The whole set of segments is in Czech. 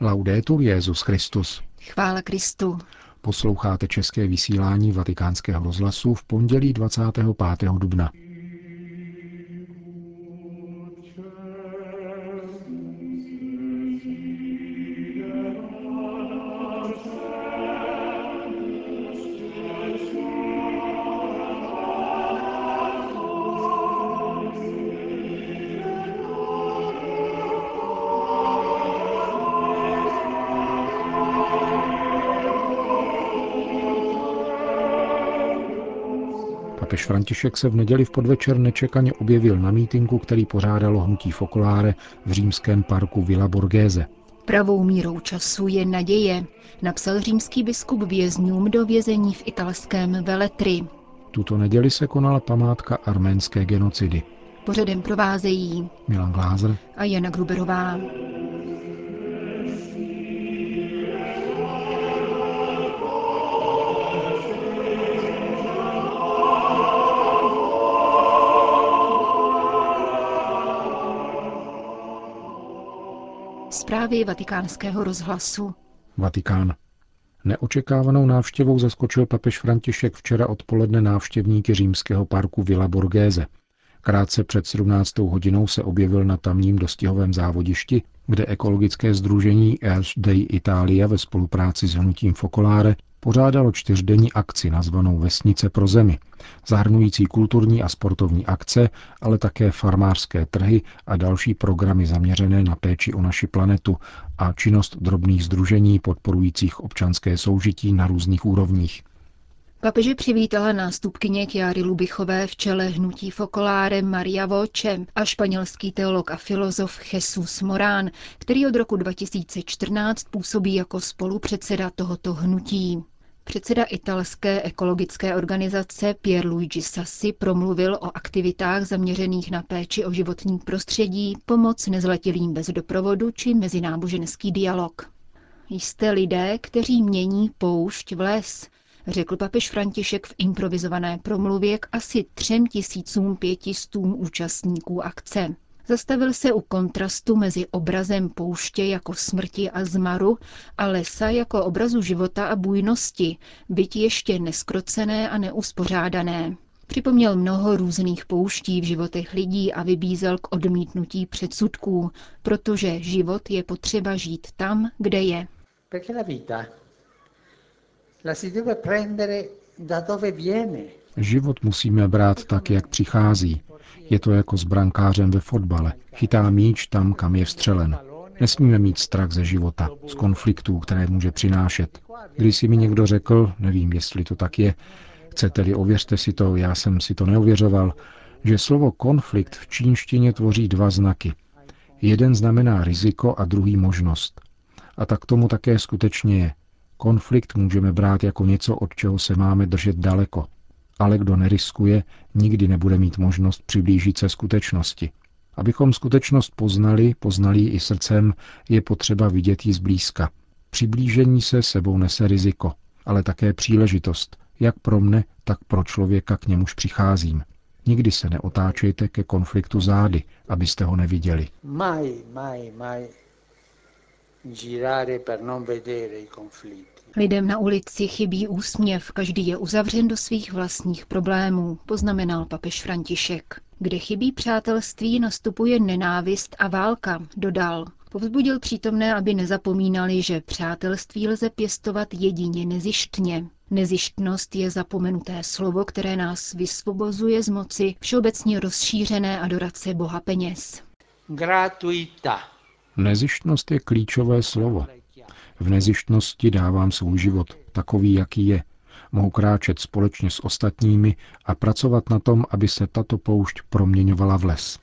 Laudetur Jezus Christus. Chvála Kristu. Posloucháte české vysílání Vatikánského rozhlasu v pondělí 25. dubna. Papež František se v neděli v podvečer nečekaně objevil na mítinku, který pořádalo hnutí Fokoláre v římském parku Villa Borghese. Pravou mírou času je naděje, napsal římský biskup vězňům do vězení v italském Veletri. Tuto neděli se konala památka arménské genocidy. Pořadem provázejí Milan Glázer a Jana Gruberová. Zprávy vatikánského rozhlasu. Vatikán. Neočekávanou návštěvou zaskočil papež František včera odpoledne návštěvníky římského parku Villa Borghese. Krátce před 17. hodinou se objevil na tamním dostihovém závodišti, kde ekologické združení Earth Day Italia ve spolupráci s hnutím Focolare pořádalo čtyřdenní akci nazvanou Vesnice pro zemi, zahrnující kulturní a sportovní akce, ale také farmářské trhy a další programy zaměřené na péči o naši planetu a činnost drobných združení podporujících občanské soužití na různých úrovních. Papeže přivítala nástupkyně Kiary Lubichové v čele hnutí Focolare Maria Voce a španělský teolog a filozof Jesus Morán, který od roku 2014 působí jako spolupředseda tohoto hnutí. Předseda italské ekologické organizace Pierluigi Sassi promluvil o aktivitách zaměřených na péči o životní prostředí, pomoc nezletilým bez doprovodu či mezináboženský dialog. Jste lidé, kteří mění poušť v les, řekl papež František v improvizované promluvě k asi třem tisícům pětistům účastníků akce. Zastavil se u kontrastu mezi obrazem pouště jako smrti a zmaru a lesa jako obrazu života a bujnosti, byť ještě neskrocené a neuspořádané. Připomněl mnoho různých pouští v životech lidí a vybízel k odmítnutí předsudků, protože život je potřeba žít tam, kde je. Život musíme brát tak, jak přichází. Je to jako s brankářem ve fotbale. Chytá míč tam, kam je vstřelen. Nesmíme mít strach ze života, z konfliktů, které může přinášet. Když si mi někdo řekl, nevím, jestli to tak je, chcete-li, ověřte si to, já jsem si to neověřoval, že slovo konflikt v čínštině tvoří dva znaky. Jeden znamená riziko a druhý možnost. A tak tomu také skutečně je. Konflikt můžeme brát jako něco, od čeho se máme držet daleko. Ale kdo neriskuje, nikdy nebude mít možnost přiblížit se skutečnosti. Abychom skutečnost poznali, poznali ji i srdcem, je potřeba vidět ji zblízka. Přiblížení se sebou nese riziko, ale také příležitost, jak pro mne, tak pro člověka, k němuž přicházím. Nikdy se neotáčejte ke konfliktu zády, abyste ho neviděli. Mai, mai, mai Lidem na ulici chybí úsměv, každý je uzavřen do svých vlastních problémů, poznamenal papež František. Kde chybí přátelství, nastupuje nenávist a válka, dodal. Povzbudil přítomné, aby nezapomínali, že přátelství lze pěstovat jedině nezištně. Nezištnost je zapomenuté slovo, které nás vysvobozuje z moci všeobecně rozšířené adorace boha peněz. Gratuita. Nezištnost je klíčové slovo. V nezištnosti dávám svůj život, takový, jaký je. Mohu kráčet společně s ostatními a pracovat na tom, aby se tato poušť proměňovala v les.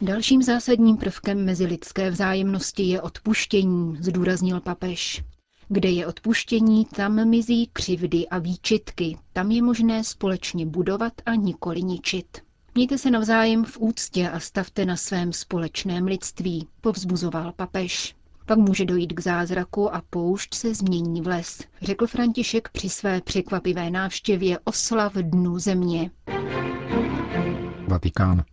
Dalším zásadním prvkem mezilidské vzájemnosti je odpuštění, zdůraznil papež. Kde je odpuštění, tam mizí křivdy a výčitky, tam je možné společně budovat a nikoli ničit. Mějte se navzájem v úctě a stavte na svém společném lidství, povzbuzoval papež. Pak může dojít k zázraku a poušť se změní v les, řekl František při své překvapivé návštěvě oslav dnu země. Vatikán.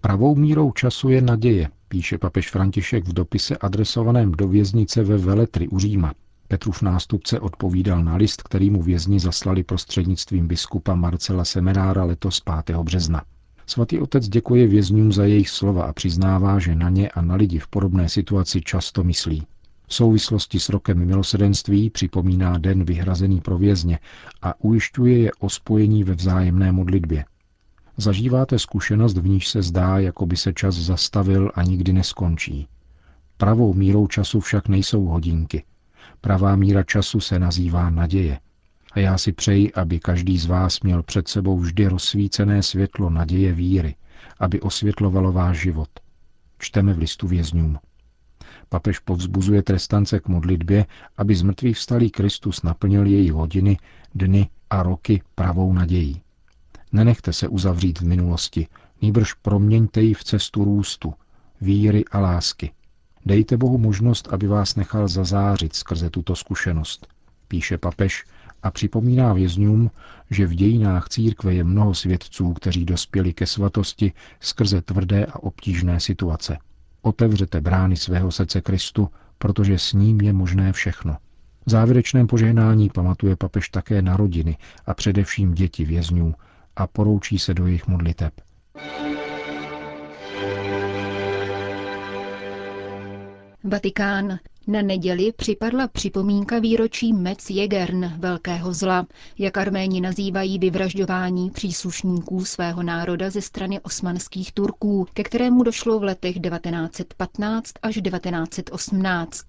Pravou mírou času je naděje. píše papež František v dopise adresovaném do věznice ve Veletry u Říma. Petrův nástupce odpovídal na list, který mu vězni zaslali prostřednictvím biskupa Marcela Semerára letos 5. března. Svatý otec děkuje vězňům za jejich slova a přiznává, že na ně a na lidi v podobné situaci často myslí. V souvislosti s rokem milosedenství připomíná den vyhrazený pro vězně a ujišťuje je o spojení ve vzájemné modlitbě. Zažíváte zkušenost, v níž se zdá, jako by se čas zastavil a nikdy neskončí. Pravou mírou času však nejsou hodinky. Pravá míra času se nazývá naděje. A já si přeji, aby každý z vás měl před sebou vždy rozsvícené světlo naděje víry, aby osvětlovalo váš život. Čteme v listu vězňům. Papež povzbuzuje trestance k modlitbě, aby z mrtvých vstalý Kristus naplnil její hodiny, dny a roky pravou nadějí. Nenechte se uzavřít v minulosti, nýbrž proměňte ji v cestu růstu, víry a lásky. Dejte Bohu možnost, aby vás nechal zazářit skrze tuto zkušenost, píše papež a připomíná vězňům, že v dějinách církve je mnoho svědců, kteří dospěli ke svatosti skrze tvrdé a obtížné situace. Otevřete brány svého srdce Kristu, protože s ním je možné všechno. V závěrečném požehnání pamatuje papež také na rodiny a především děti vězňů a poroučí se do jejich modliteb. Vatikán. Na neděli připadla připomínka výročí Metz Jegern, velkého zla, jak arméni nazývají vyvražďování příslušníků svého národa ze strany osmanských Turků, ke kterému došlo v letech 1915 až 1918.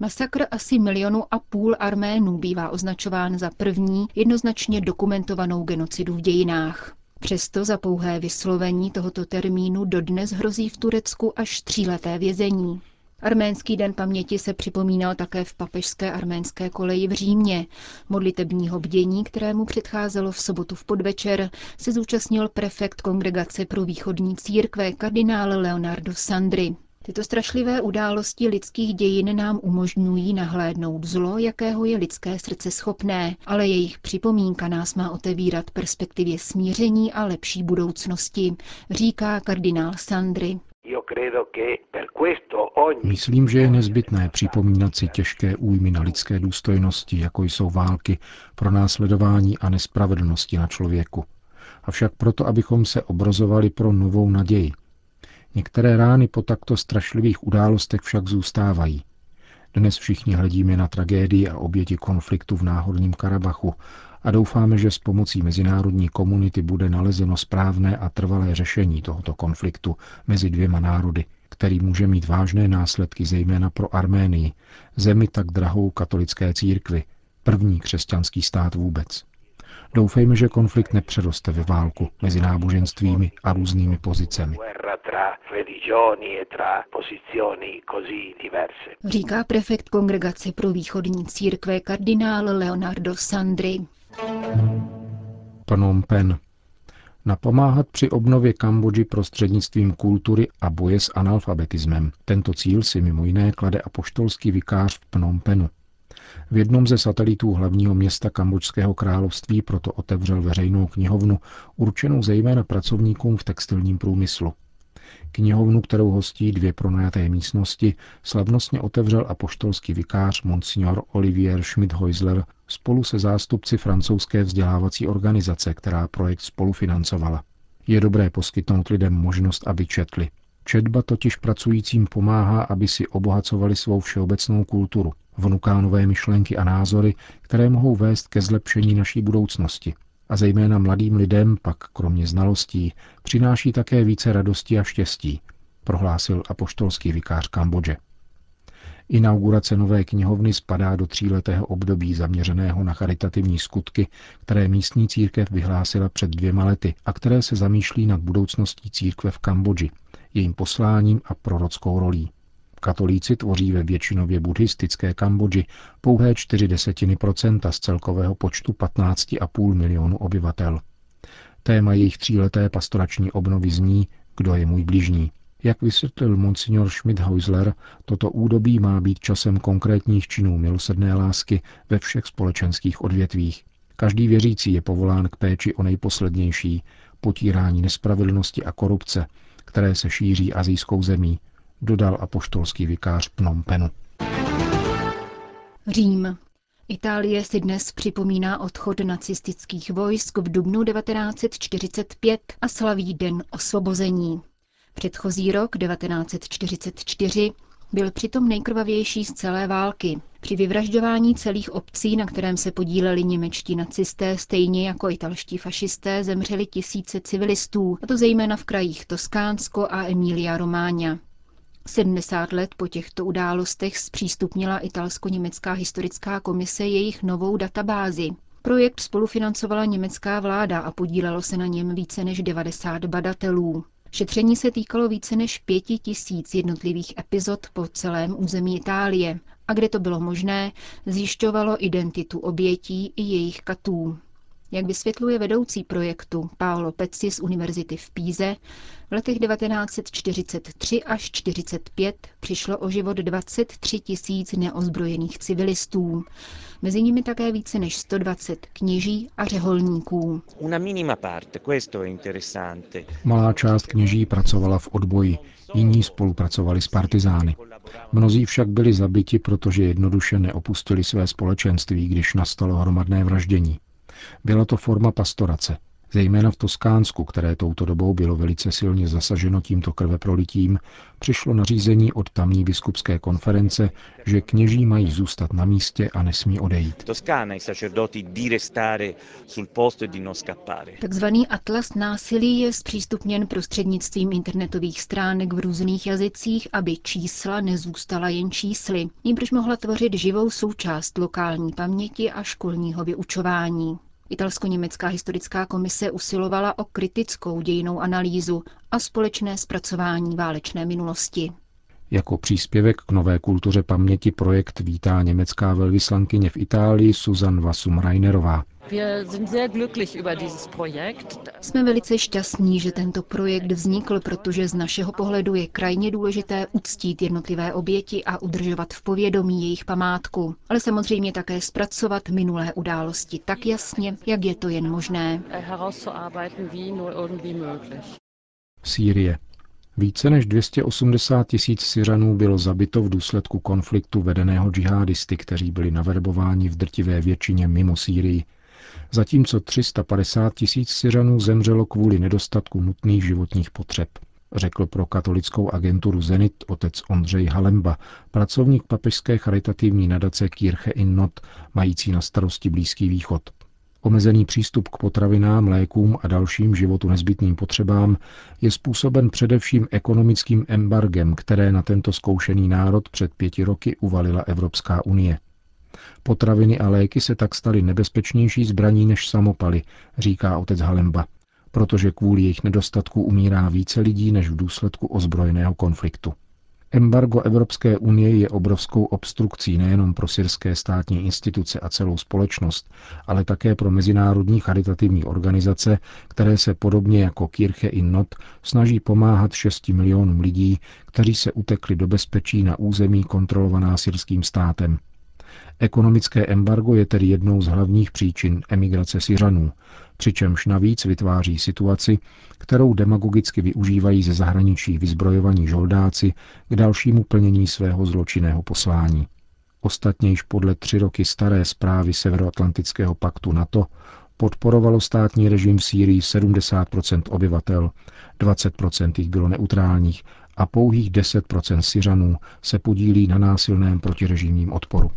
Masakr asi milionu a půl Arménů bývá označován za první jednoznačně dokumentovanou genocidu v dějinách. Přesto za pouhé vyslovení tohoto termínu dodnes hrozí v Turecku až tříleté vězení. Arménský den paměti se připomínal také v papežské arménské koleji v Římě. Modlitebního bdění, kterému předcházelo v sobotu v podvečer, se zúčastnil prefekt Kongregace pro východní církve kardinál Leonardo Sandri. Tyto strašlivé události lidských dějin nám umožňují nahlédnout zlo, jakého je lidské srdce schopné, ale jejich připomínka nás má otevírat perspektivě smíření a lepší budoucnosti, říká kardinál Sandri. Myslím, že je nezbytné připomínat si těžké újmy na lidské důstojnosti, jako jsou války, pronásledování a nespravedlnosti na člověku. Avšak proto, abychom se obrazovali pro novou naději. Některé rány po takto strašlivých událostech však zůstávají. Dnes všichni hledíme na tragédii a oběti konfliktu v náhodním Karabachu a doufáme, že s pomocí mezinárodní komunity bude nalezeno správné a trvalé řešení tohoto konfliktu mezi dvěma národy, který může mít vážné následky zejména pro Arménii, zemi tak drahou katolické církvi, první křesťanský stát vůbec. Doufejme, že konflikt nepřeroste ve válku mezi náboženstvími a různými pozicemi. Říká prefekt Kongregace pro východní církve kardinál Leonardo Sandri. Phnom Penh. Napomáhat při obnově Kambodži prostřednictvím kultury a boje s analfabetismem. Tento cíl si mimo jiné klade apoštolský vikář v Phnom Penhu. V jednom ze satelitů hlavního města Kambodžského království proto otevřel veřejnou knihovnu určenou zejména pracovníkům v textilním průmyslu. Knihovnu, kterou hostí dvě pronajaté místnosti, slavnostně otevřel apoštolský vikář Monsignor Olivier Schmidt-Heusler spolu se zástupci francouzské vzdělávací organizace, která projekt spolufinancovala. Je dobré poskytnout lidem možnost, aby četli. Četba totiž pracujícím pomáhá, aby si obohacovali svou všeobecnou kulturu, vnuká nové myšlenky a názory, které mohou vést ke zlepšení naší budoucnosti. A zejména mladým lidem pak, kromě znalostí, přináší také více radosti a štěstí, prohlásil apoštolský vikář Kambodže. Inaugurace nové knihovny spadá do tříletého období zaměřeného na charitativní skutky, které místní církev vyhlásila před dvěma lety a které se zamýšlí nad budoucností církve v Kambodži, jejím posláním a prorockou rolí. Katolíci tvoří ve většinově buddhistické Kambodži pouhé čtyři desetiny procenta z celkového počtu 15,5 milionu obyvatel. Téma jejich tříleté pastorační obnovy zní Kdo je můj bližní. Jak vysvětlil monsignor Schmidhausler, toto údobí má být časem konkrétních činů milosedné lásky ve všech společenských odvětvích. Každý věřící je povolán k péči o nejposlednější, potírání nespravedlnosti a korupce, které se šíří azijskou zemí, dodal apoštolský vikář Phnom Penhu. Řím. Itálie si dnes připomíná odchod nacistických vojsk v dubnu 1945 a slaví Den osvobození. Předchozí rok 1944 byl přitom nejkrvavější z celé války. Při vyvražďování celých obcí, na kterém se podíleli němečtí nacisté, stejně jako italští fašisté, zemřeli tisíce civilistů, a to zejména v krajích Toskánsko a Emilia Romáňa. 70 let po těchto událostech zpřístupnila italsko-německá historická komise jejich novou databázi. Projekt spolufinancovala německá vláda a podílelo se na něm více než 90 badatelů. Šetření se týkalo více než pěti tisíc jednotlivých epizod po celém území Itálie a kde to bylo možné, zjišťovalo identitu obětí i jejich katů. Jak vysvětluje vedoucí projektu Paolo Pezzi z Univerzity v Píze, v letech 1943 až 1945 přišlo o život 23 tisíc neozbrojených civilistů. Mezi nimi také více než 120 kněží a řeholníků. Malá část kněží pracovala v odboji, jiní spolupracovali s partizány. Mnozí však byli zabiti, protože jednoduše neopustili své společenství, když nastalo hromadné vraždění. Byla to forma pastorace, Zejména v Toskánsku, které touto dobou bylo velice silně zasaženo tímto krveprolitím, přišlo nařízení od tamní biskupské konference, že kněží mají zůstat na místě a nesmí odejít. Takzvaný atlas násilí je zpřístupněn prostřednictvím internetových stránek v různých jazycích, aby čísla nezůstala jen čísly, níbrž mohla tvořit živou součást lokální paměti a školního vyučování. Italsko-německá historická komise usilovala o kritickou dějinou analýzu a společné zpracování válečné minulosti. Jako příspěvek k nové kultuře paměti projekt vítá německá velvyslankyně v Itálii Susan Vasum Reinerová. Jsme velice šťastní, že tento projekt vznikl, protože z našeho pohledu je krajně důležité uctít jednotlivé oběti a udržovat v povědomí jejich památku, ale samozřejmě také zpracovat minulé události tak jasně, jak je to jen možné. Sýrie. Více než 280 tisíc Syřanů bylo zabito v důsledku konfliktu vedeného džihadisty, kteří byli naverbováni v drtivé většině mimo Sýrii. Zatímco 350 tisíc Syřanů zemřelo kvůli nedostatku nutných životních potřeb, řekl pro katolickou agenturu Zenit otec Ondřej Halemba, pracovník papežské charitativní nadace Kirche in Not, mající na starosti Blízký východ. Omezený přístup k potravinám, lékům a dalším životu nezbytným potřebám je způsoben především ekonomickým embargem, které na tento zkoušený národ před pěti roky uvalila Evropská unie. Potraviny a léky se tak staly nebezpečnější zbraní než samopaly, říká otec Halemba, protože kvůli jejich nedostatku umírá více lidí než v důsledku ozbrojeného konfliktu. Embargo Evropské unie je obrovskou obstrukcí nejenom pro syrské státní instituce a celou společnost, ale také pro mezinárodní charitativní organizace, které se podobně jako Kirche in Not snaží pomáhat 6 milionům lidí, kteří se utekli do bezpečí na území kontrolovaná syrským státem. Ekonomické embargo je tedy jednou z hlavních příčin emigrace Syřanů, přičemž navíc vytváří situaci, kterou demagogicky využívají ze zahraničí vyzbrojovaní žoldáci k dalšímu plnění svého zločinného poslání. Ostatně již podle tři roky staré zprávy Severoatlantického paktu NATO podporovalo státní režim v Sýrii 70 obyvatel, 20 jich bylo neutrálních a pouhých 10% Syřanů se podílí na násilném protirežimním odporu.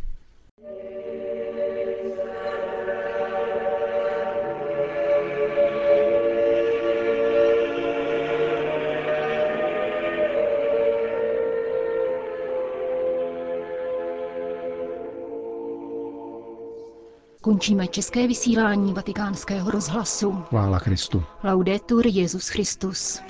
Končíme české vysílání vatikánského rozhlasu. Chvála Kristu. Laudetur Jezus Christus.